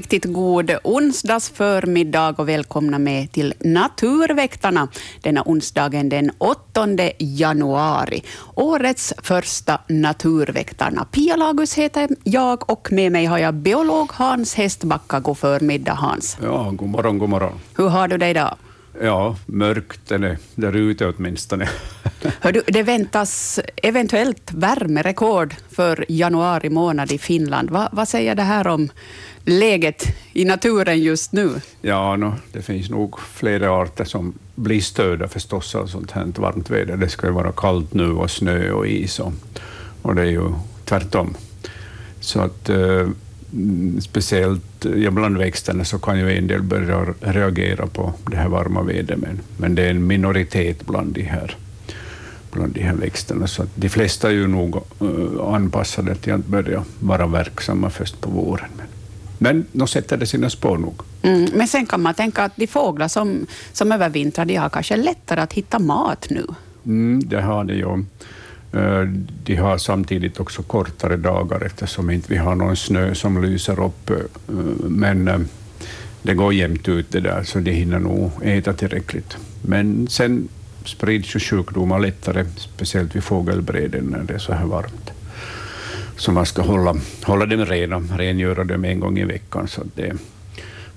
riktigt god onsdagsförmiddag och välkomna med till Naturväktarna denna onsdagen den 8 januari. Årets första Naturväktarna. Pia Lagus heter jag och med mig har jag biolog Hans Hästbacka. God förmiddag Hans. Ja, god morgon, god morgon. Hur har du det idag? Ja, mörkt eller där ute åtminstone. Hör du, det väntas eventuellt värmerekord för januari månad i Finland. Va, vad säger det här om läget i naturen just nu? Ja, no, det finns nog flera arter som blir störda förstås av sånt här varmt väder. Det ska ju vara kallt nu och snö och is och, och det är ju tvärtom. Så att eh, speciellt ja, bland växterna så kan ju en del börja reagera på det här varma vädret, men, men det är en minoritet bland de här, bland de här växterna. Så de flesta är ju nog uh, anpassade till att börja vara verksamma först på våren. Men, men de sätter det sina spår nog. Mm, men sen kan man tänka att de fåglar som, som övervintrar, de har kanske lättare att hitta mat nu? Mm, det har de ju. Eh, Eh, de har samtidigt också kortare dagar eftersom inte vi har någon snö som lyser upp. Eh, men eh, det går jämnt ut det där, så de hinner nog äta tillräckligt. Men sen sprids ju sjukdomar lättare, speciellt vid fågelbräden när det är så här varmt. Så man ska hålla, hålla dem rena, rengöra dem en gång i veckan så att det,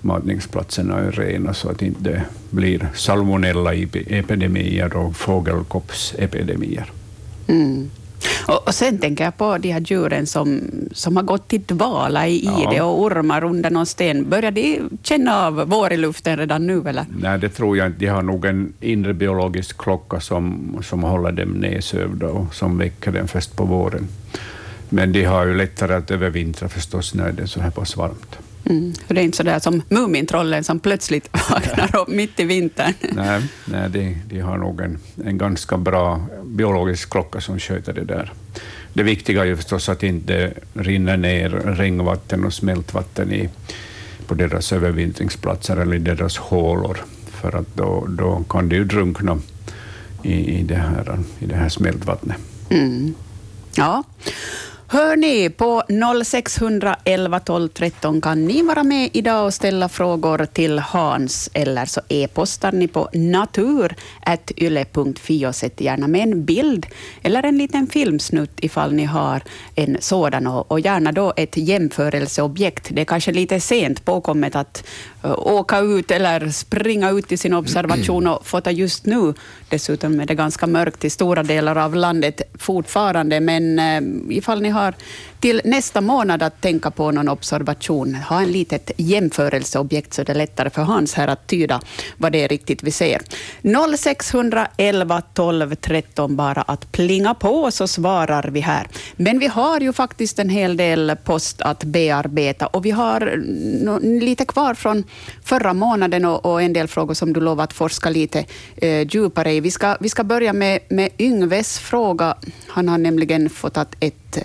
matningsplatserna är rena så att det inte blir salmonella-epidemier och fågelkoppsepidemier. Mm. Och, och, sen tänker jag på de här djuren som, som har gått till dvala i ide ja. och ormar under någon sten. Börjar de känna av vår i luften redan nu? Eller? Nej, det tror jag inte. De har nog en inre biologisk klocka som, som håller dem nedsövda och som väcker dem först på våren. Men de har ju lättare att övervintra förstås när det är så här pass varmt. Mm. Det är inte så där som Mumintrollen som plötsligt vaknar upp mitt i vintern. Nej, nej de, de har nog en, en ganska bra biologisk klocka som sköter det där. Det viktiga är ju förstås att det inte rinner ner regnvatten och smältvatten i, på deras övervintringsplatser eller i deras hålor, för att då, då kan de ju drunkna i, i, det, här, i det här smältvattnet. Mm. Ja. Hör ni, på 0611 12 13 kan ni vara med idag och ställa frågor till Hans, eller så e-postar ni på natur.yle.fi och sätt gärna med en bild eller en liten filmsnutt ifall ni har en sådan och gärna då ett jämförelseobjekt. Det är kanske lite sent påkommet att eh, åka ut eller springa ut i sin observation och fota just nu. Dessutom är det ganska mörkt i stora delar av landet fortfarande, men eh, ifall ni har till nästa månad att tänka på någon observation. Ha en litet jämförelseobjekt så det är lättare för Hans här att tyda vad det är riktigt vi ser. 0611 12 13 bara att plinga på så svarar vi här. Men vi har ju faktiskt en hel del post att bearbeta och vi har lite kvar från förra månaden och, och en del frågor som du lovat att forska lite eh, djupare i. Vi ska, vi ska börja med, med Yngves fråga. Han har nämligen fått att ett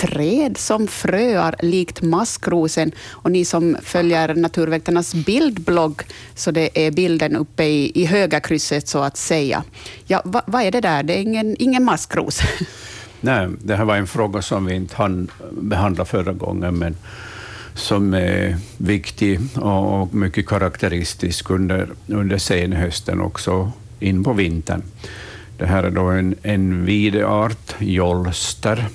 träd som fröar likt maskrosen. Och ni som följer Naturväktarnas bildblogg, så det är bilden uppe i, i höga krysset så att säga. Ja, va, vad är det där? Det är ingen, ingen maskros. Nej, det här var en fråga som vi inte hann behandla förra gången, men som är viktig och mycket karaktäristisk under, under senhösten också in på vintern. Det här är då en, en videart, jolster,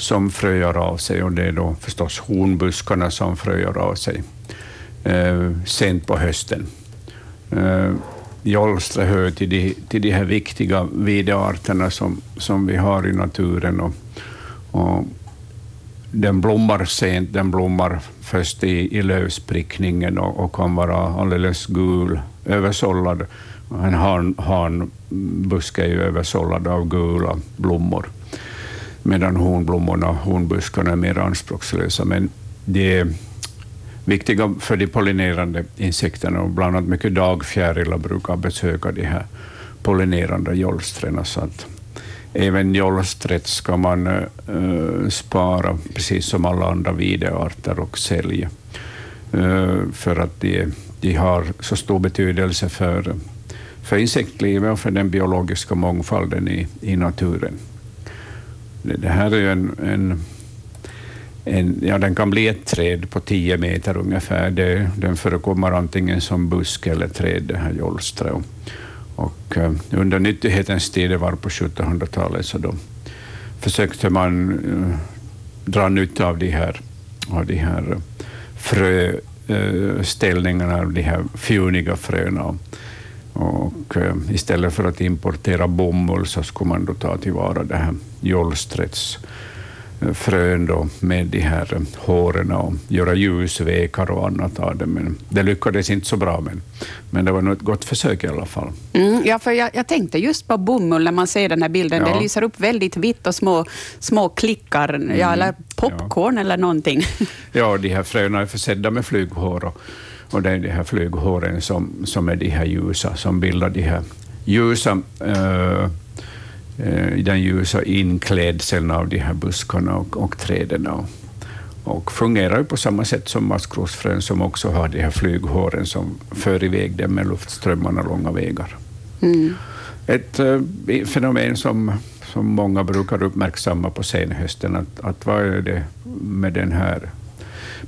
som fröjar av sig och det är då förstås hornbuskarna som fröjar av sig eh, sent på hösten. Eh, Jolstra hör till de, till de här viktiga videarterna som, som vi har i naturen. Och, och den blommar sent, den blommar först i, i lövsprickningen och, och kan vara alldeles gul, översållad. En han, hanbuske är ju översållad av gula blommor medan hornblommorna och hornbuskarna är mer anspråkslösa. Men de är viktiga för de pollinerande insekterna och bland annat mycket dagfjärilar brukar besöka de här pollinerande jolstren. Så att även jolstret ska man uh, spara, precis som alla andra videarter, och sälja. Uh, för att de, de har så stor betydelse för, för insektlivet och för den biologiska mångfalden i, i naturen. Det här är en, en, en, ja, den kan bli ett träd på 10 meter ungefär. Det, den förekommer antingen som busk eller träd, det här jolstret. Och, eh, under nyttighetens tid, det var på 1700-talet, så då försökte man eh, dra nytta av de här, av de här eh, fröställningarna, de här fjuniga fröna. Och istället för att importera bomull så skulle man då ta tillvara det här jolstrets frön då med de här håren och göra ljusvekar och annat av det. Men det lyckades inte så bra, men, men det var nog ett gott försök i alla fall. Mm, ja, för jag, jag, tänkte just på bomull när man ser den här bilden. Ja. Det lyser upp väldigt vitt och små, små klickar, mm, ja, eller popcorn ja. eller någonting. Ja, de här fröna är försedda med flyghår och, och det är de här flyghåren som, som är de här ljusa, som bildar de här ljusa Eh, i den ljusa inklädseln av de här buskarna och, och träden. Och, och fungerar på samma sätt som maskrosfrön som också har de här flyghåren som för iväg dem med luftströmmarna långa vägar. Mm. Ett uh, fenomen som, som många brukar uppmärksamma på senhösten, att, att vad är det med den här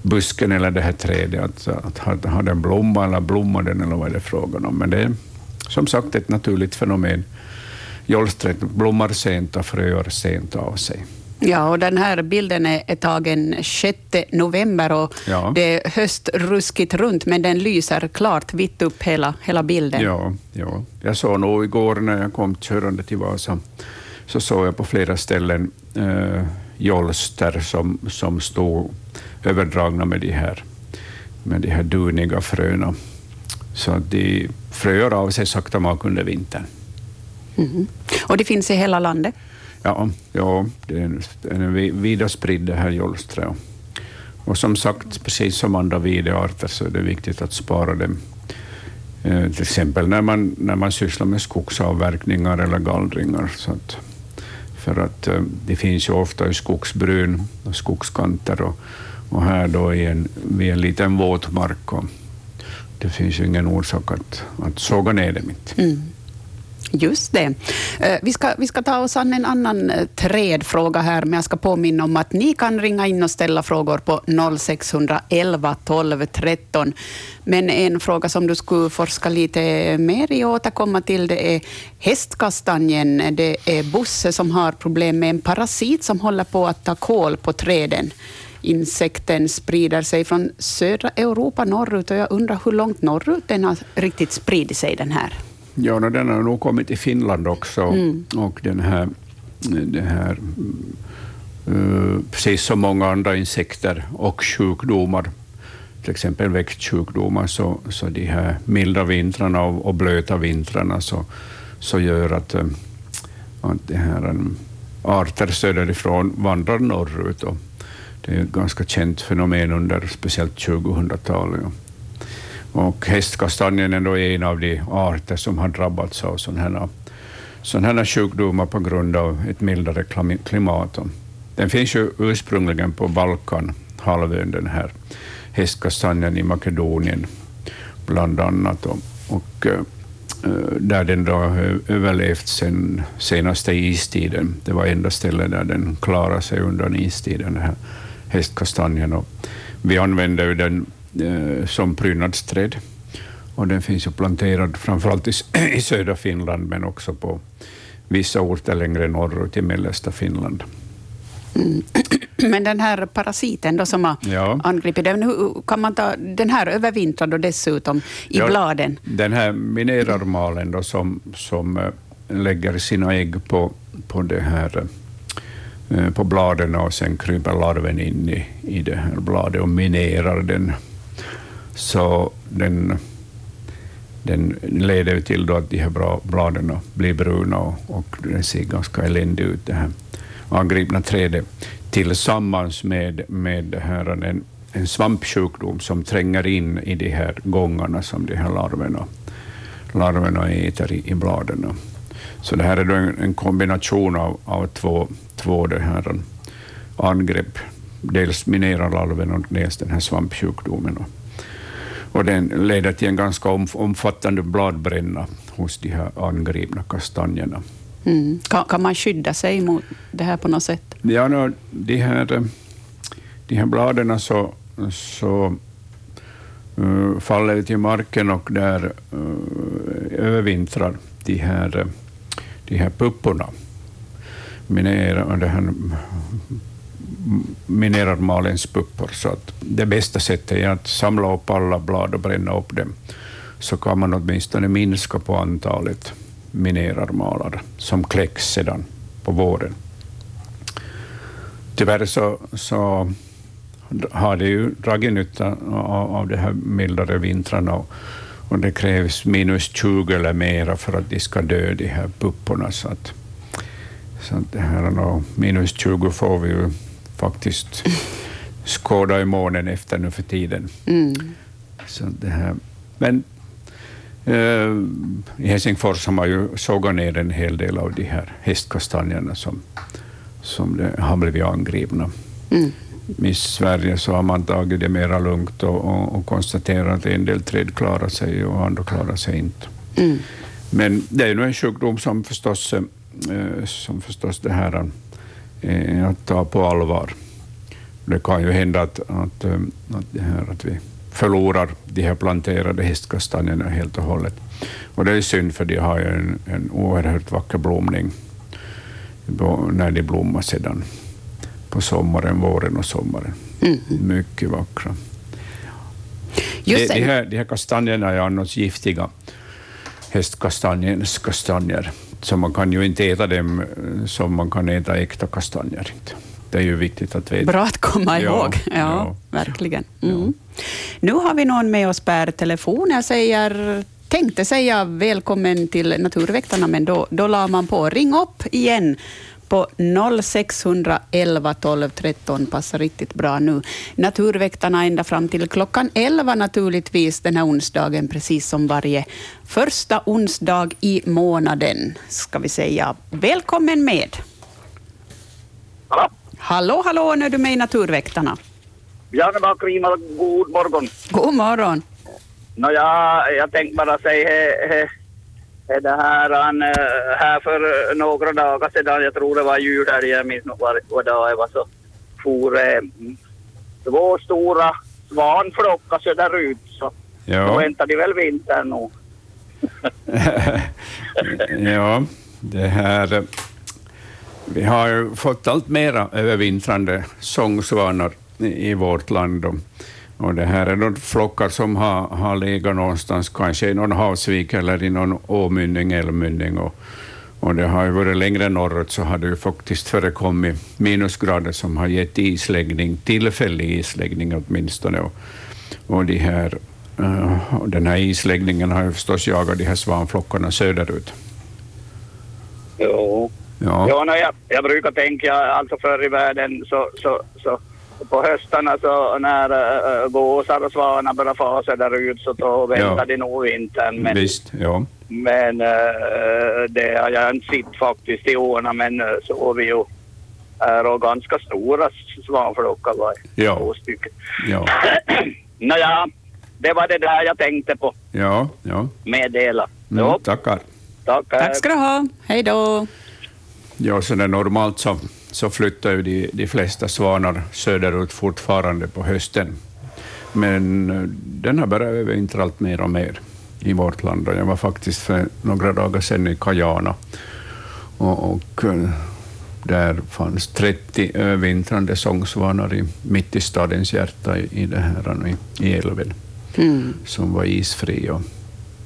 busken eller det här trädet, att, att har, har den blomma eller blommar den eller vad är det frågan om? Men det är som sagt ett naturligt fenomen Jollstret blommar sent och fröar sent av sig. Ja, och den här bilden är tagen 6 november och ja. det är höstruskigt runt, men den lyser klart vitt upp hela, hela bilden. Ja, ja, jag såg nog igår när jag kom körande till Vasa, så såg jag på flera ställen äh, jolster som, som stod överdragna med de här, med de här duniga fröna. Så att de fröar av sig sakta mak under vintern. Mm. Och det finns i hela landet? Ja, ja det är, en vida spridd det här jolstret. Och som sagt, precis som andra videarter så är det viktigt att spara dem. Eh, till exempel när man, när man sysslar med skogsavverkningar eller gallringar. Så att, för att eh, det finns ju ofta i skogsbryn och skogskanter och, och här då i en, vid en liten våtmark. Och det finns ju ingen orsak att, att såga ner dem. Mm. Just det. Eh, vi ska, vi ska ta oss an en annan eh, trädfråga här, men jag ska påminna om att ni kan ringa in och ställa frågor på 0611 12 13. Men en fråga som du skulle forska lite mer i och återkomma till, det är hästkastanjen. Det är Bosse som har problem med en parasit som håller på att ta kål på träden. Insekten sprider sig från södra Europa norrut och jag undrar hur långt norrut den har riktigt spridit sig den här. Ja, no, den har nog kommit till Finland också. Mm. Och den här, den här uh, precis som många andra insekter och sjukdomar, till exempel växtsjukdomar, så, så de här milda vintrarna och, och blöta vintrarna så, så gör att, uh, att det här, um, arter söderifrån vandrar norrut. Och det är ett ganska känt fenomen under speciellt 2000-talet. Och hästkastanjen är då en av de arter som har drabbats av sådana här, här sjukdomar på grund av ett mildare klimat. Den finns ju ursprungligen på Balkan, halvön, den här hästkastanjen i Makedonien, bland annat. Och, och eh, där den då har överlevt sen senaste istiden. Det var enda stället där den klarade sig undan istiden, den här hästkastanjen. Och vi använder ju den som prydnadsträd. Och den finns ju planterad framförallt i, i södra Finland, men också på vissa orter längre norrut i mellersta Finland. Mm. Men den här parasiten då som har ja. angripit den, hur kan man ta den här övervintrar då dessutom i ja, bladen? Den här minerarmalen då som, som eh, lägger sina ägg på, på det här eh, på bladen och sen kryper larven in i, i det här bladet och minerar den så den, den leder till då att de här bladen blir bruna och, och det ser ganska eländigt ut, det här angripna trädet, tillsammans med, med det här, en, en svampsjukdom som tränger in i de här gångarna som de här larverna, larverna äter i, i bladen. Så det här är då en, en kombination av, av två, två det här angrepp, dels minerallarven och dels den här svampsjukdomen och den leder till en ganska omfattande bladbränna hos de här angripna kastanjerna. Mm. Kan, kan, man skydda sig mot det här på något sätt? Ja, no, de, här, de här bladen så, så uh, faller till marken och där uh, övervintrar de här, de här pupporna. Minera, det här, mineralmalens puppor. Så att det bästa sättet är att samla upp alla blad och bränna upp dem, så kan man åtminstone minska på antalet minerarmalar som kläcks sedan på våren. Tyvärr så, så har det ju dragit nytta av, av de här mildare vintrarna och, och det krävs minus 20 eller mera för att de ska dö, de här pupporna. Så att, så att det här, minus 20 får vi ju faktiskt skåda i månen efter nu för tiden. Mm. Så det här, men eh, i Helsingfors har man ju sågat ner en hel del av de här hästkastanjerna som, som det har blivit angripna. Mm. I Sverige så har man tagit det mera lugnt och, och, och konstaterat att en del träd klarar sig och andra klarar sig inte. Mm. Men det är ju en sjukdom som förstås, eh, som förstås det här eh, att ta på allvar. Det kan ju hända att, att, eh, att, här, att vi förlorar de här planterade hästkastanjerna helt och hållet. Och det är synd, för de har ju en, en oerhört vacker blomning när de blommar sedan på sommaren, våren och sommaren. Mm. Mycket vackra. De, de, här, de här kastanjerna är annars giftiga, hästkastanjens kastanjer, så man kan ju inte äta dem eh, som man kan äta äkta kastanjer. Det är ju viktigt att veta. Bra att komma ihåg. Ja, ja, verkligen. Mm. Nu har vi någon med oss per telefon. Jag säger tänkte säga välkommen till Naturväktarna, men då, då la man på. Ring upp igen på 0611 12 13 passar riktigt bra nu. Naturväktarna ända fram till klockan 11 naturligtvis den här onsdagen, precis som varje första onsdag i månaden, ska vi säga. Välkommen med. Hallå? Hallå, hallå, nu är du med i Naturväktarna. Ja, det var Krima. God morgon. God morgon. No, jag, jag tänkte bara säga he, he, det här, an, eh, här för några dagar sedan, jag tror det var julhelg, jag minns nog vad, vad dag det var, så for eh, två stora svanflockar söderut. Så ja. då väntar de väl vintern nu. ja, det här vi har ju fått allt mera övervintrande sångsvanar i vårt land. Och det här är då flockar som har, har legat någonstans, kanske i någon havsvik eller i någon åmynning, älvmynning. Och, och det har ju varit längre norrut så har det ju faktiskt förekommit minusgrader som har gett isläggning, tillfällig isläggning åtminstone. Och, och de här, uh, den här isläggningen har ju förstås jagat de här svanflockarna söderut. Jo. Ja, ja no, jag, jag brukar tänka, alltså förr i världen så, så, så på höstarna så när äh, gåsar och svanar börjar fasa där ut så då väntar ja. de nog vintern. Men, Visst, ja. Men äh, det har jag inte sett faktiskt i år, men så har vi ju är och ganska stora svanflockar var ja. två stycken. Ja. Nåja, det var det där jag tänkte på. Ja, ja. Meddela. Mm, tackar. Tackar. Tack ska du ha. Hej då. Ja, så det normalt så, så flyttar ju de, de flesta svanar söderut fortfarande på hösten. Men eh, den har börjat övervintra allt mer och mer i vårt land. Jag var faktiskt för några dagar sedan i Kajana och, och eh, där fanns 30 övervintrande sångsvanar i, mitt i stadens hjärta i, i, det här, i, i älven, mm. som var isfri. Och,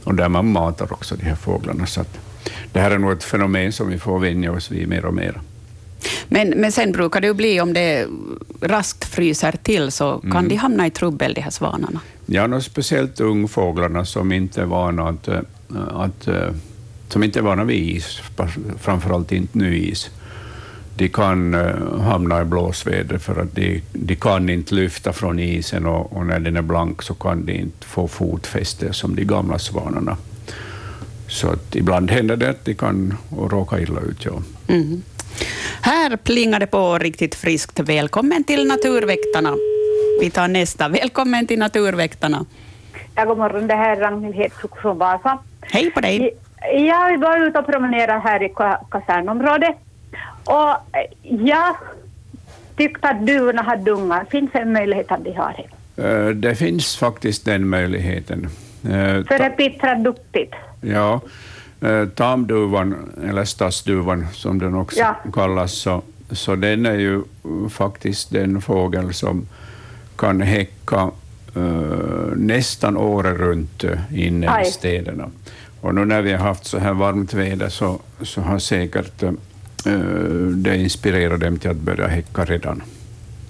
och där man matar också de här fåglarna. Så att, det här är nog ett fenomen som vi får vänja oss vid mer och mer. Men, men sen brukar det ju bli, om det raskt fryser till, så kan mm. de hamna i trubbel, de här svanarna? Ja, no, speciellt ungfåglarna som inte är vana att, eh, att, eh, som inte är vana vid is, framförallt inte ny is. De kan uh, hamna i blåsväder för att de, de kan inte lyfta från isen och, och, när den är blank så kan de inte få fotfäste som de gamla svanarna. Så att ibland händer det att de kan råka illa ut. Ja. Mm. Här plingar det på riktigt friskt. Välkommen till Naturväktarna. Vi tar nästa. Välkommen till Naturväktarna. Ja, god morgon. Det här är Ragnhild Hedskog från Vasa. Hej på dig. Jag var ute och promenerade här i kasernområdet. Och jag tyckt att duvorna hade ungar. Finns det en möjlighet att de har det? Eh, Det finns faktiskt den möjligheten. Eh, För det pittrar duktigt. Ja, eh, tamduvan, eller stadsduvan som den också Ja. kallas, så, så den är ju faktiskt den fågel som kan häcka eh, nästan året runt eh, inne Aj. i städerna. Och nu när vi har haft så här varmt väder så, så har säkert eh, det inspirerat dem till att börja häcka redan.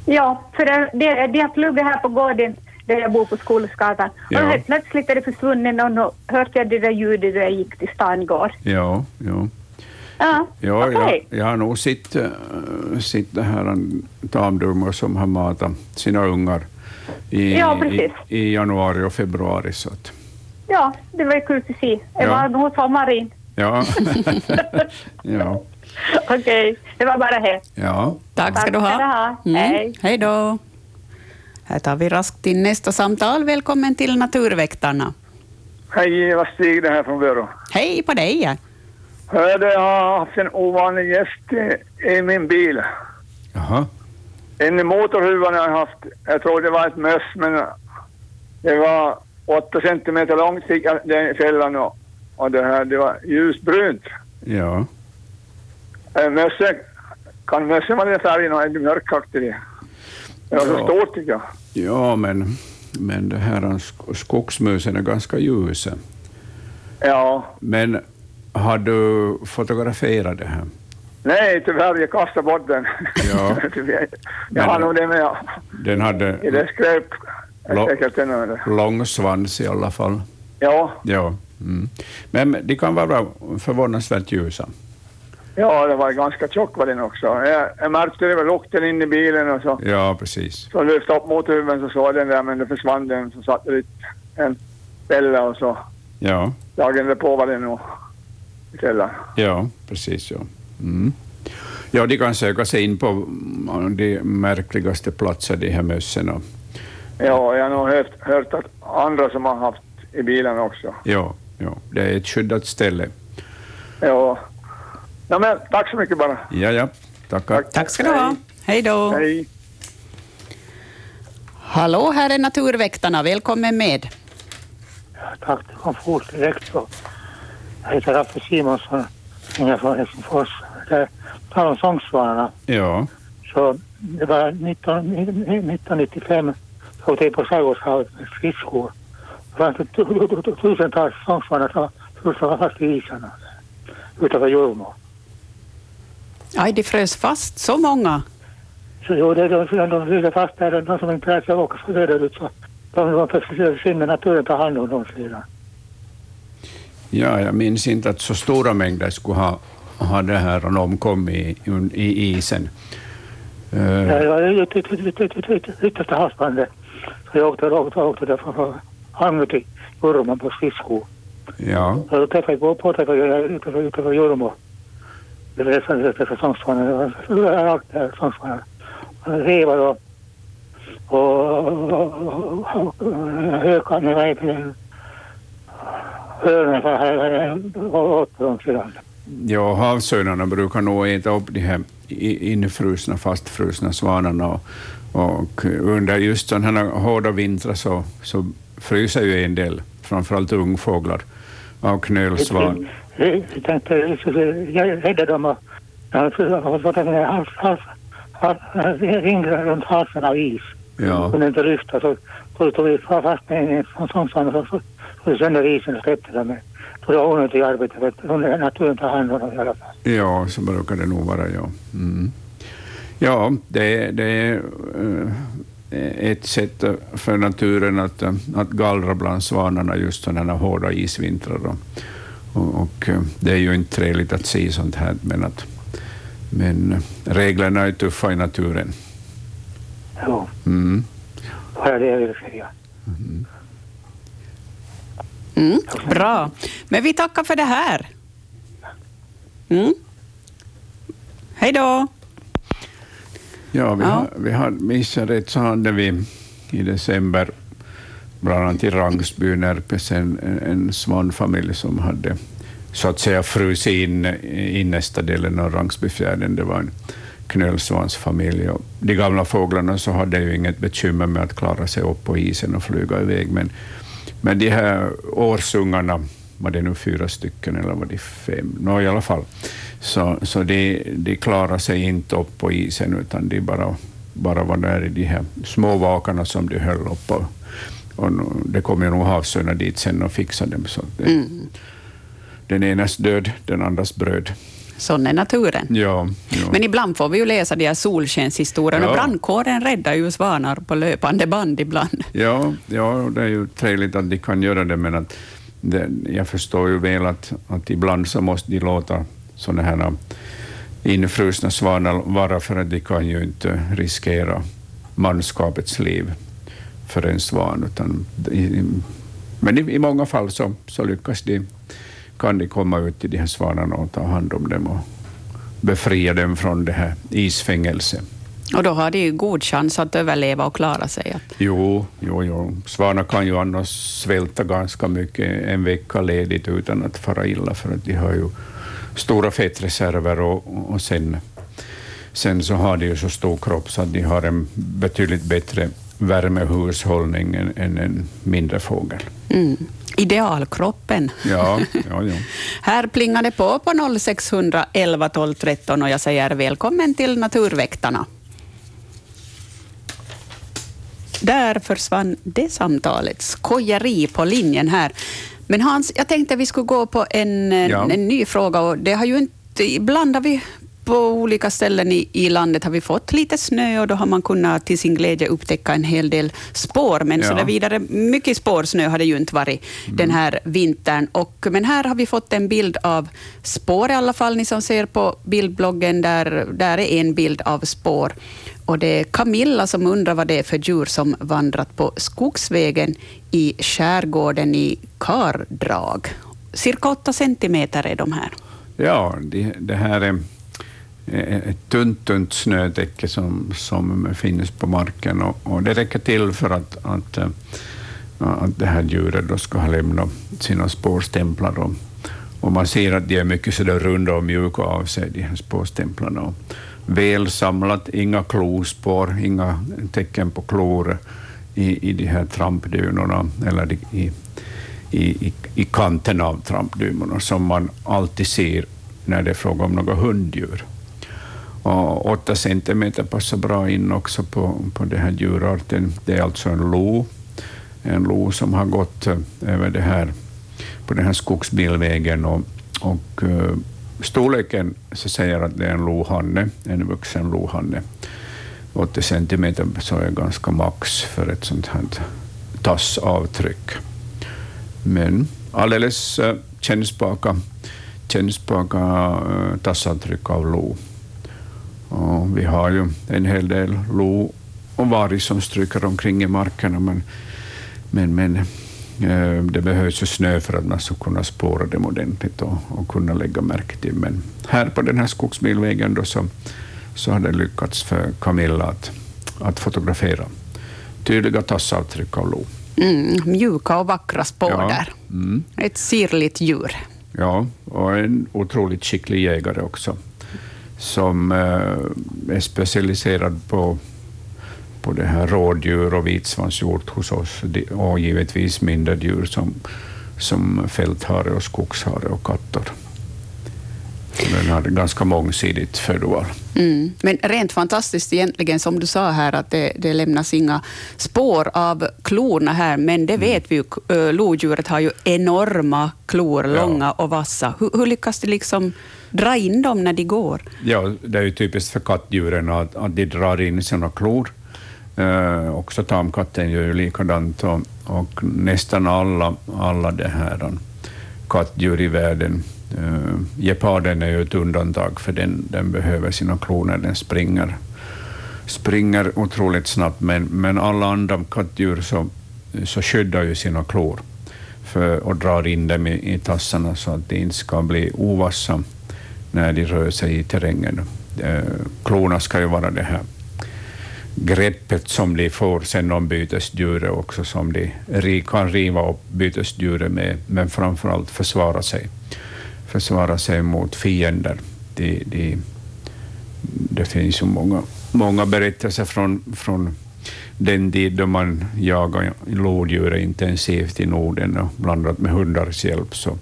Ja, för det, det, de har pluggat här på gården där jag bor på Skolsgatan. Ja. Och helt plötsligt är det försvunnit och nu hörde jag det där ljudet när jag gick till stan igår. Ja, ja. Ja, Ja, okej. jag, jag har nog sett, äh, sett det här tamdungor som har matat sina ungar i, Ja, i, i januari och februari. Så att, Ja, det var kul att se. Det var nog sommarin. ja. ja, Okej, det var bara det. ja. Tack ska du ha. Mm. Hej. Hej då. Här tar vi raskt in nästa samtal. Välkommen till Naturväktarna. Hej, Eva Stig det här från Vörå. Hej på dig. Hörde, jag har haft en ovanlig gäst i, i min bil. Jaha. En i motorhuvan har jag haft, jag tror det var ett möss, men det var åtta centimeter långt fick jag den fällan och, och det här, det var ljusbrunt. Ja. Äh, mössen, kan mössen vara den färgen och är det mörkaktig? Det Det var så Ja. stort tycker jag. ja, men, men det här sk- skogsmusen är ganska ljusa. Ja. Men har du fotograferat det här? Nej, tyvärr, jag kastade bort den. Ja. jag, jag har nog det med. Den hade i det skräp. Det. lång svans i alla fall. Ja, Ja. Mm. Men de kan vara förvånansvärt ljusa. Ja, det var ganska tjock var den också. Jag, jag märkte det var lukten in i bilen och så, Ja, precis. så lyfte upp motorhuven så såg den där men det försvann den. Så satte dit en fälla och så Ja, dagen därpå var det nog i källaren. ja precis. Ja. Mm. ja, de kan söka sig in på mm, de märkligaste platser, de här mössen. Ja, jag har nog hört, hört att andra som har haft i bilen också. Ja, ja, det är ett skyddat ställe. Ja. Ja men tack så mycket bara. Ja, ja, tackar. Tack ska du ha. Hej då. Hej. Hallå, här är Naturväktarna. Välkommen med. Tack, det kom fort direkt. Jag heter Raffe Simonsson, jag är från Helsingfors. Det talar om sångsvanarna. Ja, Så det var 19, 1995 så åkte jag på Skärgårdshavet med skridskor. Det fanns tusentals sångsvanar som frusade fast i isarna utanför Jurmo. Aj, de frös fast. Så många. Så jo, det de, de sitter fast där, de som inte lär sig åka söderut så de, de försvinner, naturen tar hand om dem sedan. ja, jag minns inte att så stora mängder skulle ha, ha det här och omkommit i, i isen. Eh, Ja, det var ut- yttersta havsbandet. Så jag åkte, åkte, åkte där från Hangö till Jurmo på skridskor. ja, Så då träffade jag på, påträffade jag utanför, utanför Jurmo. Det var nästan efter sångsvanar. Det var överallt där sångsvanar. Revar och, och, och, och det? Hörnen och åt dem sedan. ja, havsörnarna brukar nog äta upp de här infrusna, fastfrusna svanarna och, och under just sådana här hårda vintrar så, så fryser ju en del, framförallt ungfåglar av knölsvan. Tänkte rädda dem och har fått en hals, hals, hals, ring runt halsen av is. Ja, kunde inte lyfta så, tog vi fast med en sån sån sån så vi sönder isen och släppte dem. Så det var onödigt arbete för att naturen tar hand om dem i alla fall. ja, så brukar det nog vara, ja. Mm. Ja, det, det är eh, ett sätt för naturen att, eh, att gallra bland svanarna just sådana hårda isvintrar. Och, och, och eh, det är ju inte trevligt att se sånt här, men, att, men reglerna är tuffa i naturen. Jo, Mm. det var det ville säga. Mm, bra. Men vi tackar för det här. Mm. Hej då. Ja, vi, Ja. Har, vi har, minns jag rätt så hade vi i december, bland annat i Rangsby, Närpes, en, en svanfamilj som hade så att säga frusit in i nästa delen av Rangsbyfjärden. Det var en knölsvansfamilj. Och de gamla fåglarna så hade ju inget bekymmer med att klara sig upp på isen och flyga iväg, men, men de här årsungarna, var det nu fyra stycken eller var det fem? Nå, i alla fall, så, så de, de klarade sig inte upp på isen, utan de bara, bara var där i de här små vakarna som de höll upp. Och, och det kommer nog havsörnar dit sen och fixar dem. Så det, Mm. Den enas död, den andras bröd. Sån är naturen. Ja, ja. Men ibland får vi ju läsa de här solskenshistorierna. Ja. Brandkåren räddar ju svanar på löpande band ibland. Ja, ja, det är ju trevligt att de kan göra det, men att det, jag förstår ju väl att, att ibland så måste de låta sådana här infrusna svanar vara, för att de kan ju inte riskera manskapets liv för en svan. Utan i, men i, i många fall så, så lyckas de, kan de komma ut till de här svanarna och ta hand om dem och befria dem från det här isfängelset. Och då har de ju god chans att överleva och klara sig. Att, Jo, jo, jo. Svanar kan ju annars svälta ganska mycket en vecka ledigt utan att fara illa, för att de har ju stora fettreserver och, och sen, sen så har de ju så stor kropp så att de har en betydligt bättre värmehushållning än, än en mindre fågel. mm. Idealkroppen. Ja, ja, ja. Här plingar det på på 0611 12 13 och jag säger välkommen till Naturväktarna. Där försvann det samtalet. Skojeri på linjen här. Men Hans, jag tänkte vi skulle gå på en, Ja. en ny fråga. Och det har ju inte, ibland har vi på olika ställen i, i landet har vi fått lite snö och då har man kunnat till sin glädje upptäcka en hel del spår. Men Ja. så där vidare, mycket spårsnö har det ju inte varit den här vintern. Och, men här har vi fått en bild av spår i alla fall. Ni som ser på bildbloggen, där, där är en bild av spår. Och det är Camilla som undrar vad det är för djur som vandrat på skogsvägen i skärgården i Kardrag. Cirka åtta centimeter är de här. Ja, det, det här är Eh, ett tunt, tunt snötäcke som, som finns på marken och, och det räcker till för att, att, eh, att det här djuret då ska ha lämnat sina spårstämplar. Och, och man ser att de är mycket så där runda och mjuka av sig, de här spårstämplarna. Och väl samlat, inga klospår, inga tecken på klor i, i de här trampdynorna eller i, i, i, i kanten av trampdynorna som man alltid ser när det är fråga om några hunddjur. Och åtta centimeter passar bra in också på, på den här djurarten. Det är alltså en lo, en lo som har gått eh, över det här, på den här skogsbilvägen och, och uh, storleken så säger att det är en lohanne, en vuxen lohanne. 80 centimeter så är ganska max för ett sånt här tassavtryck. Men alldeles eh, uh, kännspaka, kännspaka uh, tassavtryck av lo. Och vi har ju en hel del lo och varg som stryker omkring i markerna, men, men, men eh, det behövs ju snö för att man ska kunna spåra dem ordentligt och, och kunna lägga märke till. Men här på den här skogsbilvägen då så, så har det lyckats för Camilla att, att fotografera tydliga tassavtryck av lo. Mm, mjuka och vackra spår Ja. där. Mm. Ett sirligt djur. Ja, och en otroligt skicklig jägare också, som eh, är specialiserad på, på det här rådjur och vitsvanshjort hos oss, och givetvis mindre djur som, som fälthare och skogshare och katter. Den har ganska mångsidigt födoval. Mm. Men rent fantastiskt egentligen, som du sa här, att det, det lämnas inga spår av klorna här, men det vet vi ju, lodjuret har ju enorma klor, Ja. långa och vassa. Hur, hur lyckas de liksom dra in dem när de går? Ja, det är ju typiskt för kattdjuren att, att de drar in sina klor. Eh, också tamkatten gör ju likadant och, och nästan alla, alla det här kattdjur i världen. Uh, geparden är ju ett undantag för den, den behöver sina klor när den springer. Springer otroligt snabbt, men, men alla andra kattdjur så, så skyddar ju sina klor för, och drar in dem i, i tassarna så att de inte ska bli ovassa när de rör sig i terrängen. Eh, klorna ska ju vara det här greppet som de får sen om bytesdjuret också, som de kan riva upp bytesdjuret med, men framför allt försvara sig. Försvara sig mot fiender. De, de, det finns ju många, många berättelser från, från den tid då man jagade lodjur intensivt i Norden och blandat med hundars hjälp. Så,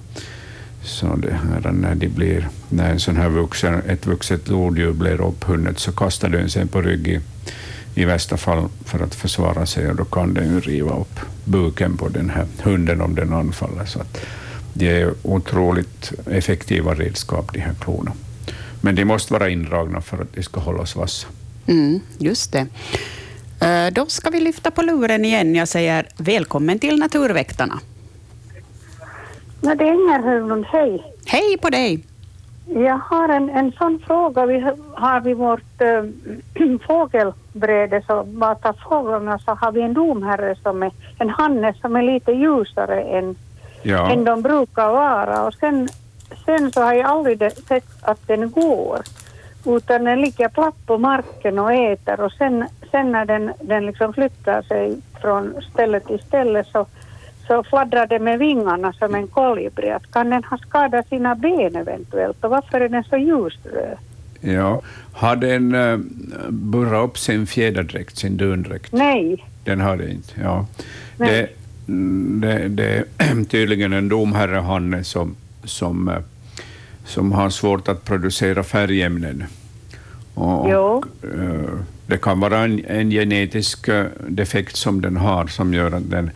så det här, när, de blir, när en sån här vuxen, ett vuxet lodjur blir upphunnet så kastar den sig på rygg i, i värsta fall för att försvara sig och då kan den riva upp buken på den här hunden om den anfaller. Så att de är otroligt effektiva redskap, de här klorna. Men de måste vara indragna för att de ska hållas vassa. Mm, just det. Eh, då ska vi lyfta på luren igen. Jag säger välkommen till Naturväktarna. Ja, det är Inger Höglund, hej. Hej på dig! Jag har en, en sån fråga. Vi har vid vårt äh, fågelbräde, så matar fåglarna, så har vi en domherre som är en hanne som är lite ljusare än, Ja, än de brukar vara. Och sen, sen så har jag aldrig sett att den går. Utan den ligger platt på marken och äter och sen, sen när den, den liksom flyttar sig från ställe till ställe så, så fladdrar den med vingarna som en kolibri. Att kan den ha skadat sina ben eventuellt och varför är den så ljusröd? ja. Har den uh, burrat upp sin fjäderdräkt, sin dundräkt? Nej. Den har det inte. Ja. Det, mm, det, det är tydligen en domherre, Hanne, som, som, eh, som har svårt att producera färgämnen. Och, och, eh, det kan vara en, en genetisk eh, defekt som den har, som gör att den,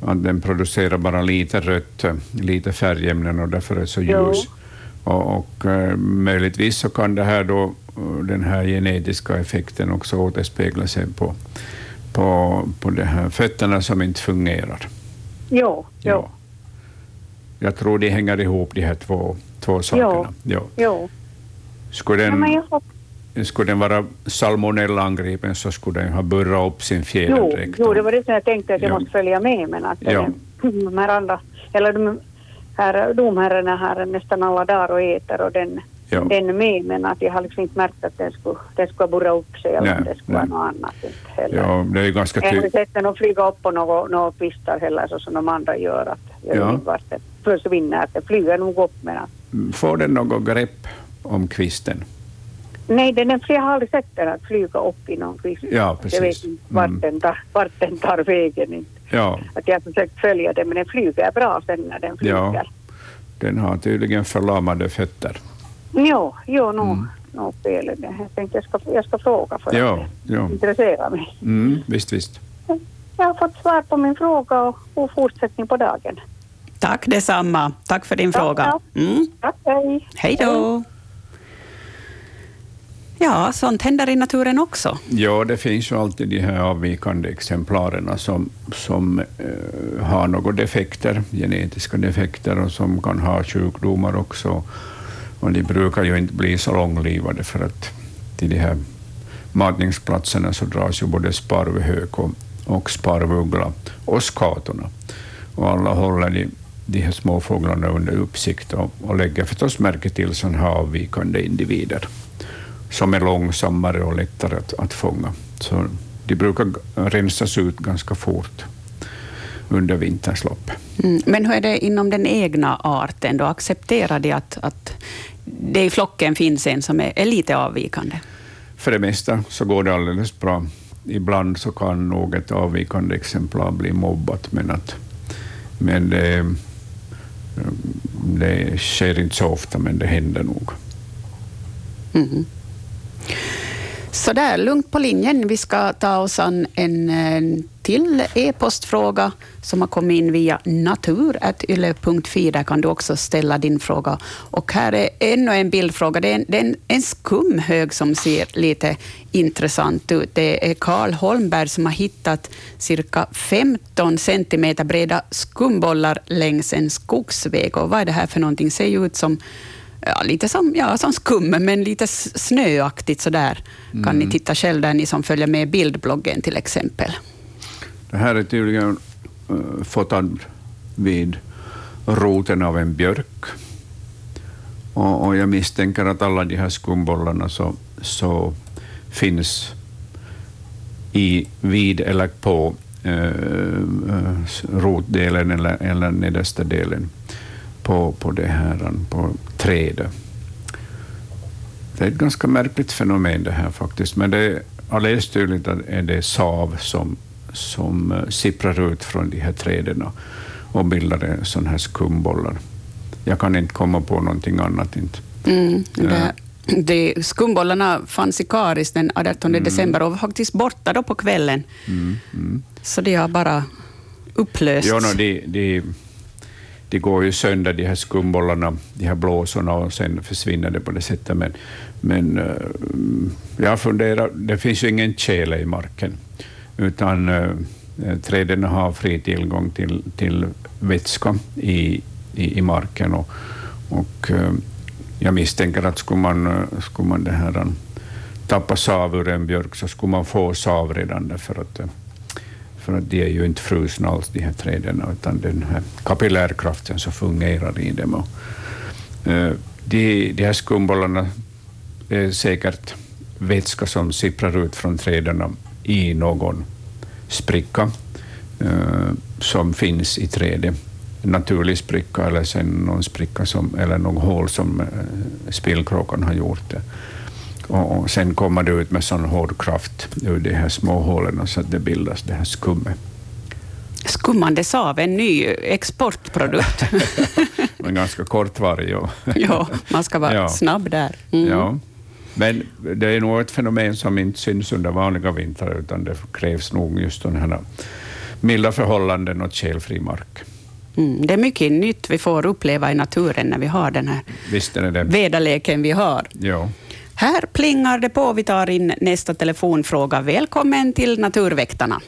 den producerar bara lite rött, lite färgämnen och därför är det så Jo. ljus. Och, och eh, möjligtvis så kan det här då, eh, den här genetiska effekten också återspegla sig på, på, på de här fötterna som inte fungerar. Jo, jo, Ja. Jag tror de hänger ihop, de här två, två sakerna. Ja. jo. Skulle, Ja, den, har skulle den vara salmonella-angripen så skulle den ha burrat upp sin Jo, fjäderdräkt. jo, det var det som jag tänkte att jag Ja. måste följa med men att Ja. de här andra, eller de här domherrarna här nästan alla dagar och äter och den, Ja. den med men att jag har liksom inte märkt att den skulle, den skulle burra upp sig eller Nej, det skulle nej. vara något annat. Inte heller. Ja, det är ju ganska Jag har sett den flyga upp på några, några kvistar heller så som de andra gör. Att jag Ja. vet inte vart den försvinner, att den flyger nog upp men att, Får den något grepp om kvisten? Nej, den är, jag har aldrig sett den att flyga upp i någon kvist. Ja, Jag vet precis. inte vart, Mm. den tar, vart den tar vägen. Inte. Ja, Att jag har försökt följa den, men den flyger bra sen när den flyger. Ja. den har tydligen förlamade fötter. Jo, jo, nog no, fel är det. Jag tänkte jag ska, jag ska fråga för Ja, att ja. det intresserar mig. Mm, visst, visst. Jag har fått svar på min fråga och god fortsättning på dagen. Tack detsamma. Tack för din Tack, fråga. Mm. Tack, hej. Hej då! Ja, sånt händer i naturen också. Ja, det finns ju alltid de här avvikande exemplaren som, som eh, har några defekter, genetiska defekter, och som kan ha sjukdomar också. Och de brukar ju inte bli så långlivade, för att till de här matningsplatserna så dras ju både sparvhök och, och sparvuggla och skatorna. Och alla håller de, de här småfåglarna under uppsikt och, och lägger förstås märke till sådana här avvikande individer som är långsammare och lättare att, att fånga. Så de brukar rensas ut ganska fort under vinterns lopp. Mm. Men hur är det inom den egna arten? Då accepterar de att, att det i flocken finns en som är, är lite avvikande? För det mesta så går det alldeles bra. Ibland så kan nog ett avvikande exemplar bli mobbat, men, att, men det, det sker inte så ofta, men det händer nog. Mm. Så där, lugnt på linjen. Vi ska ta oss an en, en till e-postfråga som har kommit in via natur.yle.fi. Där kan du också ställa din fråga. Och här är ännu en bildfråga. Det är en, det är en, en skumhög som ser lite intressant ut. Det är Karl Holmberg som har hittat cirka 15 centimeter breda skumbollar längs en skogsväg. Och vad är det här för någonting? Det ser ju ut som ja, lite som, ja, som skum, men lite snöaktigt sådär. Kan ni titta själv där, ni som följer med bildbloggen till exempel. Det här är tydligen uh, fotad vid roten av en björk. Och, och jag misstänker att alla de här skumbollarna så, så finns i, vid eller på eh, eh, rotdelen eller, eller nedersta delen på, på det här på trädet. Det är ett ganska märkligt fenomen det här faktiskt, men det är alldeles tydligt att är det sav som, som eh, sipprar ut från de här träden och bildar sådana här skumbollar. Jag kan inte komma på någonting annat. Inte. Mm, det, det, skumbollarna fanns i Karis den 18 mm. december och var faktiskt borta då på kvällen. Mm, mm. Så de har bara upplösts. Jo, no, de, de, de går ju sönder, de här skumbollarna, de här blåsorna, och sen försvinner det på det sättet. Men, men eh, jag funderar, det finns ju ingen tjäle i marken, utan eh, träden har fri tillgång till, till vätska i, i, i marken. Och, och eh, jag misstänker att skulle man, skulle man det här, tappa sav ur en björk så skulle man få sav redan därför att för att de är ju inte frusna alls, de här träden, utan den här kapillärkraften som fungerar i dem. Och, eh, de, de här skumbollarna är säkert vätska som sipprar ut från träden i någon spricka eh, som finns i trädet. En naturlig spricka eller sen någon spricka som, eller någon hål som eh, spillkråkan har gjort. Det och sen kommer det ut med sån hård kraft ur de här små hålen så att det bildas det här skummet. Skummande sav, en ny exportprodukt. Men ganska kortvarig. Ja, man ska vara ja. snabb där. Mm. Ja. Men det är nog ett fenomen som inte syns under vanliga vintrar, utan det krävs nog just den här milda förhållanden och tjälfri mark. Mm, det är mycket nytt vi får uppleva i naturen när vi har den här Visst är det. väderleken vi har. Ja. Här plingar det på. Vi tar in nästa telefonfråga. Välkommen till Naturväktarna.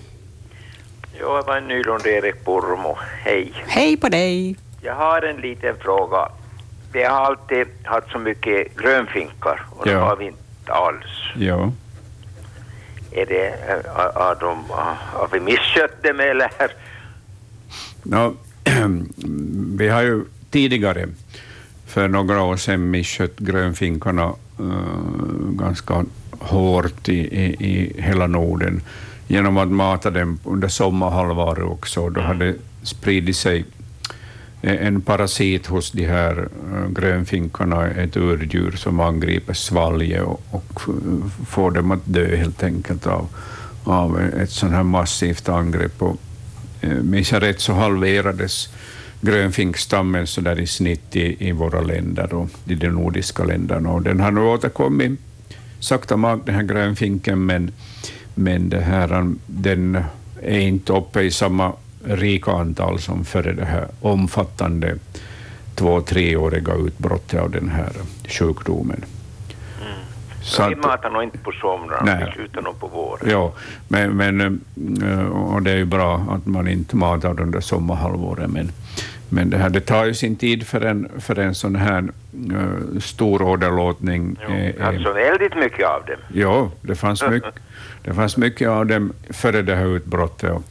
Jag var Nylund Erik Burmo. Hej. Hej på dig. Jag har en liten fråga. Vi har alltid haft så mycket grönfinkar och ja. nu har vi inte alls. Ja. Är det, har, de, har vi misskött dem eller? No, vi har ju tidigare, för några år sedan, misskött grönfinkarna ganska hårt i, i, i hela Norden genom att mata dem under sommarhalvåret också. Då hade spridit sig en parasit hos de här uh, grönfinkarna, ett urdjur som angriper svalget och, och får dem att dö helt enkelt av, av ett sånt här massivt angrepp. Och, uh, minns jag rätt så halverades grönfinkstammen så där i snitt i, i våra länder och i de nordiska länderna. Och den har nu återkommit sakta mag, den här grönfinken, men, men det här, den är inte uppe i samma rika antal som före det här omfattande två, treåriga utbrottet av den här sjukdomen. Så vi matar nog inte på somrarna, vi slutar nog på våren. Ja, men, men, och det är ju bra att man inte matar under sommarhalvåret, men, men det, här, det tar ju sin tid för en, för en sån här uh, stor åderlåtning. Jo, eh, alltså väldigt mycket av dem. Ja, det fanns, mycket, det fanns mycket av dem före det här utbrottet. Och,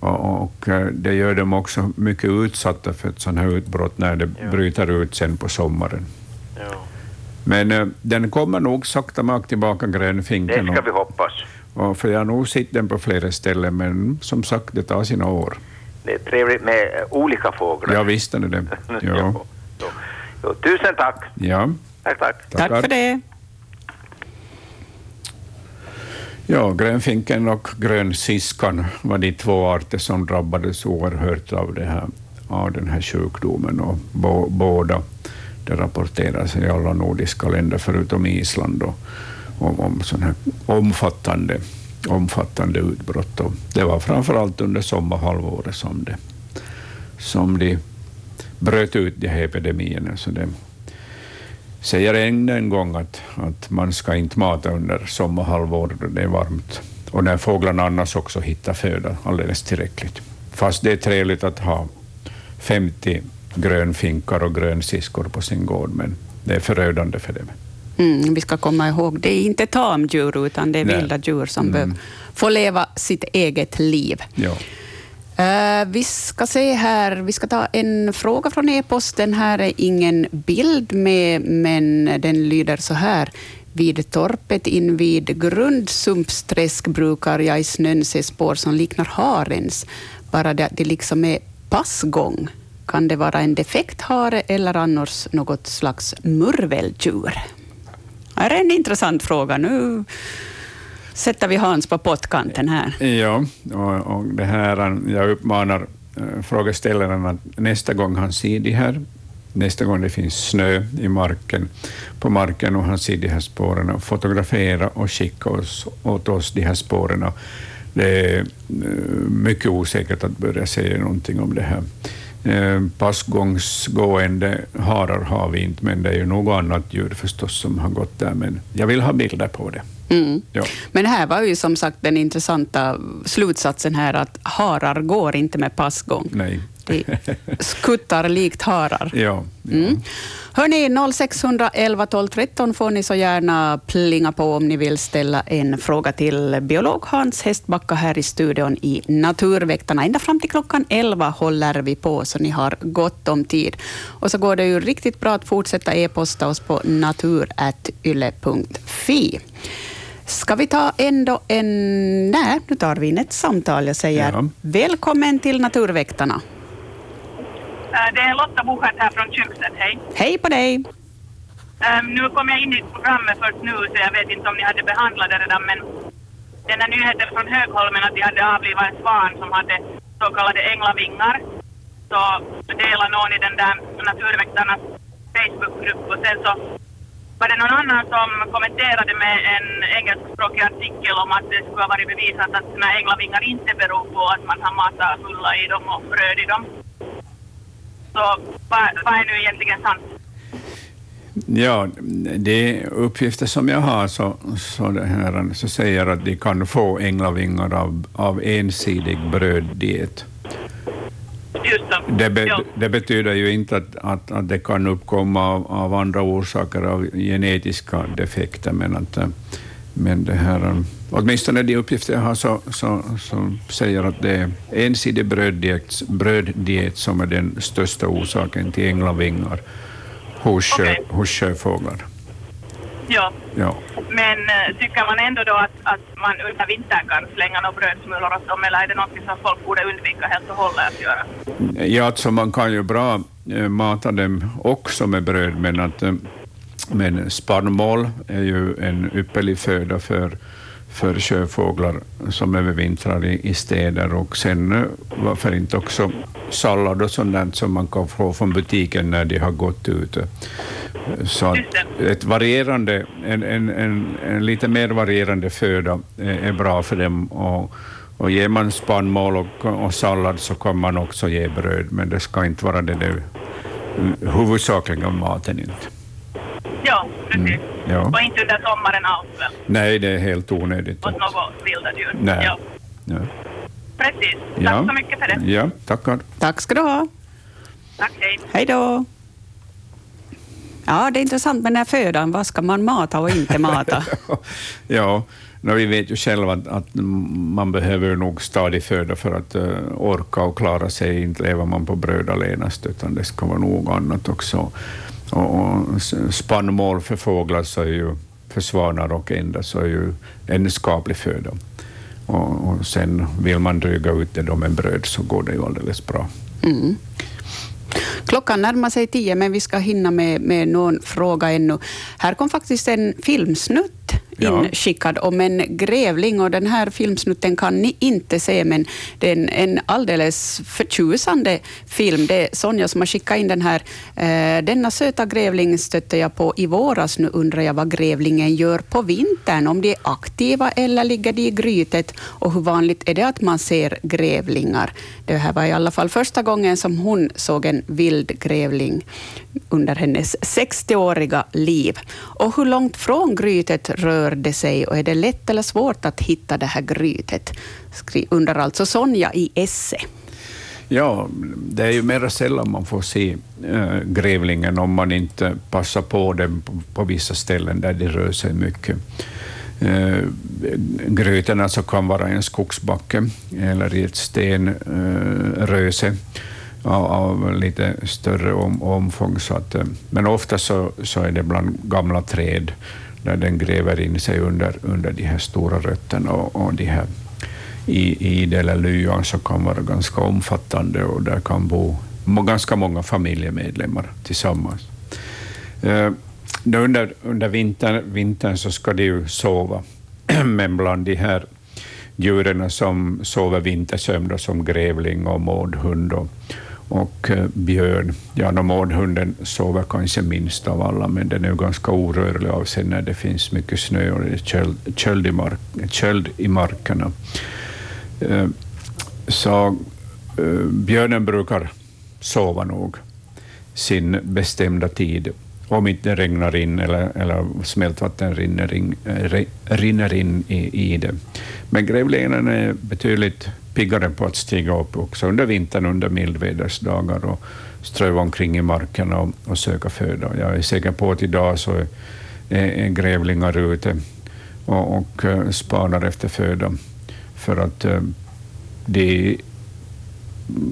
och, och, det gör dem också mycket utsatta för ett sånt här utbrott när det jo. bryter ut sen på sommaren. Jo. Men uh, den kommer nog sakta mak tillbaka, grönfinken. Det ska vi hoppas. Och, för jag har nog sett den på flera ställen, men som sagt, det tar sina år det är trevligt med olika fåglar. Ja, visst är det det. Ja. jo, jo. Jo, tusen tack. Ja. Tack, tack. Tack för det. Ja, grönfinken och grönsiskan var de två arter som drabbades oerhört av, det här, av den här sjukdomen. Och bo, båda det rapporteras i alla nordiska länder förutom Island och, om, om sådana här omfattande omfattande utbrott. Och det var framför allt under sommarhalvåret som, det, som de bröt ut de här epidemierna. Så det säger ännu en gång att, att man ska inte mata under sommarhalvåret då det är varmt och när fåglarna annars också hittar föda alldeles tillräckligt. Fast det är trevligt att ha 50 grönfinkar och grönsiskor på sin gård, men det är förödande för dem. Mm, vi ska komma ihåg, det är inte tamdjur, utan det är Nej. vilda djur som mm. behöver få leva sitt eget liv. Ja. Uh, vi ska se här, vi ska ta en fråga från e-posten. Här är ingen bild med, men den lyder så här. Vid torpet invid Grundsumpsträsk brukar jag i snön se spår som liknar harens, bara det, det liksom är passgång. Kan det vara en defekt hare eller annars något slags murveldjur? Det är en intressant fråga. Nu sätter vi Hans på pottkanten här. Ja, och, och det här, jag uppmanar eh, frågeställaren att nästa gång han ser de här, nästa gång det finns snö i marken, på marken och han ser de här spåren, fotografera och skicka oss, åt oss de här spåren. Det är eh, mycket osäkert att börja säga någonting om det här. Eh, passgångsgående harar har vi inte, men det är ju något annat djur förstås som har gått där. Men jag vill ha bilder på det. Mm. Ja. Men här var ju som sagt den intressanta slutsatsen här att harar går inte med passgång. Nej. De skuttar likt harar. Ja. ja. Mm. Hörni, 0611 12 13 får ni så gärna plinga på om ni vill ställa en fråga till biolog Hans Hästbacka här i studion i Naturväktarna. Ända fram till klockan 11 håller vi på, så ni har gott om tid. Och så går det ju riktigt bra att fortsätta e-posta oss på natur.yle.fi. Ska vi ta ändå en... Nej, nu tar vi in ett samtal. Jag säger ja. välkommen till Naturväktarna. Eh, det är Lotta Buchert här från Kyrkstedt. Hej. Hej på dig. Um, nu kom jag in i programmet först nu, så jag vet inte om ni hade behandlat det redan, men den här nyheten från Högholmen att de hade avlivat en svan som hade så kallade änglavingar, så delade någon i den där Naturväktarnas Facebookgrupp och sen så var det någon annan som kommenterade med en engelskspråkig artikel om att det skulle ha varit bevisat att såna änglavingar inte beror på att man har matat fulla i dem och bröd i dem. Så vad, vad är nu egentligen sant? Ja, de uppgifter som jag har så, så, det här, så säger att de kan få änglavingar av, av ensidig bröddiet. Det, be, det, betyder ju inte att, att, att det kan uppkomma av, av, andra orsaker, av genetiska defekter, men att men det här, åtminstone de uppgifter jag har så, så, så säger att det är ensidig bröddiet, bröddiet som är den största orsaken till änglavingar hos, okay. hos sjöfåglar. Ja. ja. Men äh, tycker man ändå då att, att man under vintern kan slänga några brödsmulor åt dem, eller är det något som folk borde undvika helt och hållet att göra? Ja, alltså man kan ju bra äh, mata dem också med bröd, men att äh, men spannmål är ju en ypperlig föda för, för sjöfåglar som övervintrar i, i städer och sen eh, varför inte också sallad och sånt som man kan få från butiken när de har gått ut. Så ett varierande, en, en, en, en, lite mer varierande föda är, är bra för dem. Och, och ger man spannmål och, och sallad så kan man också ge bröd, men det ska inte vara det, det huvudsakliga maten. Inte. Ja, precis. Mm, ja. Och inte under sommaren alls väl? Nej, det är helt onödigt. Och något vilda djur? Nej. Ja. ja. Precis. Tack ja. så mycket för det. Ja, tackar. Tack ska du ha. Tack, hej. Hej då. Ja, det är intressant med den här födan. Vad ska man mata och inte mata? ja, no, vi vet ju själva att, att, man behöver nog stadig föda för att uh, orka och klara sig. Inte lever man på bröd allenast, utan det ska vara något annat också. Och, spannmål för fåglar så är ju, för svanar och änder så är ju en skaplig föda. Och, och sen vill man dryga ut det då med bröd så går det ju alldeles bra. Mm. Klockan närmar sig tio, men vi ska hinna med, med någon fråga ännu. Här kom faktiskt en filmsnutt inskickad om en grävling och den här filmsnutten kan ni inte se, men det är en, en alldeles förtjusande film. Det är Sonja som har skickat in den här. Eh, Denna söta grävling stötte jag på i våras. Nu undrar jag vad grävlingen gör på vintern, om de är aktiva eller ligger de i grytet och hur vanligt är det att man ser grävlingar? Det här var i alla fall första gången som hon såg en vild grävling under hennes 60-åriga liv. Och hur långt från grytet rör det sig och är det lätt eller svårt att hitta det här grytet? undrar alltså Sonja i Esse. Ja, det är ju mera sällan man får se äh, grävlingen om man inte passar på den på, på vissa ställen där det rör sig mycket. Eh, äh, gryten alltså kan vara i en skogsbacke eller i ett stenröse. Eh, äh, av, av lite större om, omfång. Så att, men ofta så, så är det bland gamla träd där den gräver in sig under, under de här stora rötterna och, och de här i, i eller lyan som kan vara ganska omfattande och där kan bo ganska många familjemedlemmar tillsammans. Eh, under, under vintern, vintern så ska de ju sova, men bland de här djuren som sover vintersömn, som grävling och mårdhund och, och eh, björn. Ja, no, mårdhunden sover kanske minst av alla, men den är ju ganska orörlig av sig när det finns mycket snö och det är köld, köld, i, mark, köld i markerna. Eh, så eh, björnen brukar sova nog sin bestämda tid om inte det regnar in eller, eller smältvatten rinner in, rinner in i, i det. Men grävlingen är betydligt piggare på att stiga upp också under vintern, under mildvädersdagar och ströva omkring i markerna och, och, söka föda. Jag är säker på att idag så är, är grävlingar ute och, och eh, spanar efter föda för att eh, de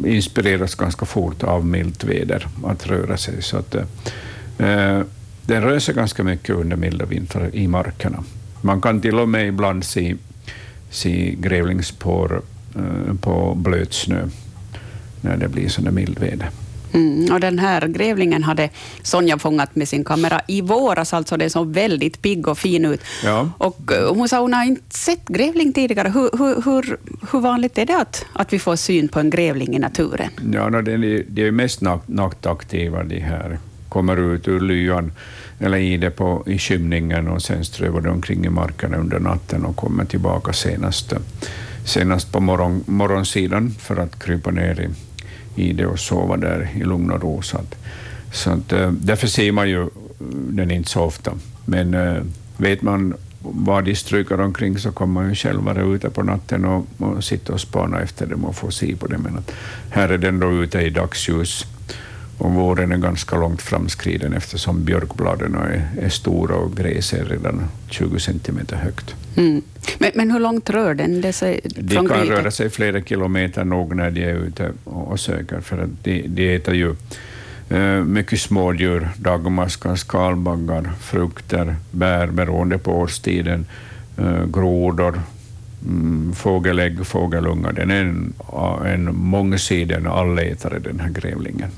inspireras ganska fort av milt väder att röra sig. Så att, eh, uh, den rör sig ganska mycket under milda vintrar i markerna. Man kan till och med ibland se, se grävlingsspår på blöt snö när det blir sådana mildväder. Mm, och den här grävlingen hade Sonja fångat med sin kamera i våras, alltså den såg väldigt pigg och fin ut. Ja. Och eh, hon sa hon har inte sett grävling tidigare. Hur, hur, hur, hur vanligt är det att, att vi får syn på en grävling i naturen? Ja, no, de, de är mest nattaktiva, de här. Kommer ut ur lyan eller i det på, i skymningen och sen strövar de omkring i markerna under natten och kommer tillbaka senast, senast på morgon, morgonsidan för att krypa ner i i det och sova där i lugn och ro. Så att, så att, eh, därför ser man ju eh, den inte så ofta. Men eh, vet man var de stryker omkring så kommer man ju själv vara ute på natten och, och sitta och spana efter dem och få se på dem. Men att här är den då ute i dagsljus och våren är ganska långt framskriden eftersom björkbladen är, är stora och gräset är redan 20 centimeter högt. Mm. Men, men, hur långt rör den det sig De kan grytet? röra sig flera kilometer nog när de är ute och, och söker, för att de, de äter ju uh, mycket smådjur, dagmaskar, skalbaggar, frukter, bär beroende på årstiden, uh, grodor, mm, fågelägg, fågelungar. Den är en, en mångsidig allätare, den här grävlingen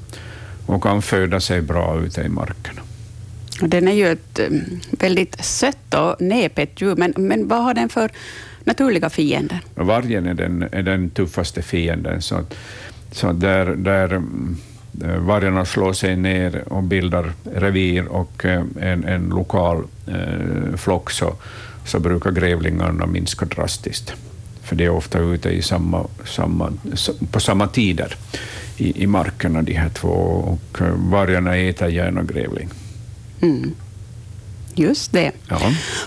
och kan föda sig bra ute i markerna. Den är ju ett eh, väldigt sött och näpet djur, men, men vad har den för naturliga fiender? Vargen är den, är den tuffaste fienden. Så, så där, där eh, vargarna slår sig ner och bildar revir och eh, en, en lokal eh, flock så, så brukar grävlingarna minska drastiskt. För de är ofta ute i samma, samma, på samma tider i, i markerna, de här två, och vargarna äter gärna grävling. Mm. Just det. Ja.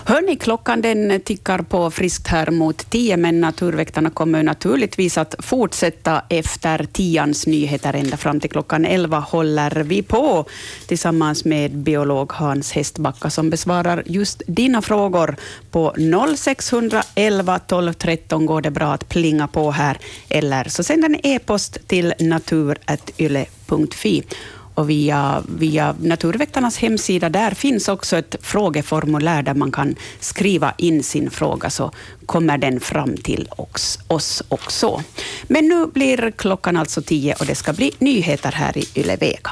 Hörni, klockan den tickar på friskt här mot tio, men Naturväktarna kommer naturligtvis att fortsätta efter tians nyheter ända fram till klockan elva håller vi på tillsammans med biolog Hans Hästbacka som besvarar just dina frågor. På 0611 12 13 går det bra att plinga på här, eller så sänd en e-post till natur.yle.fi och via, via Naturväktarnas hemsida. Där finns också ett frågeformulär där man kan skriva in sin fråga, så kommer den fram till oss, oss också. Men nu blir klockan alltså tio och det ska bli nyheter här i Yle Vega.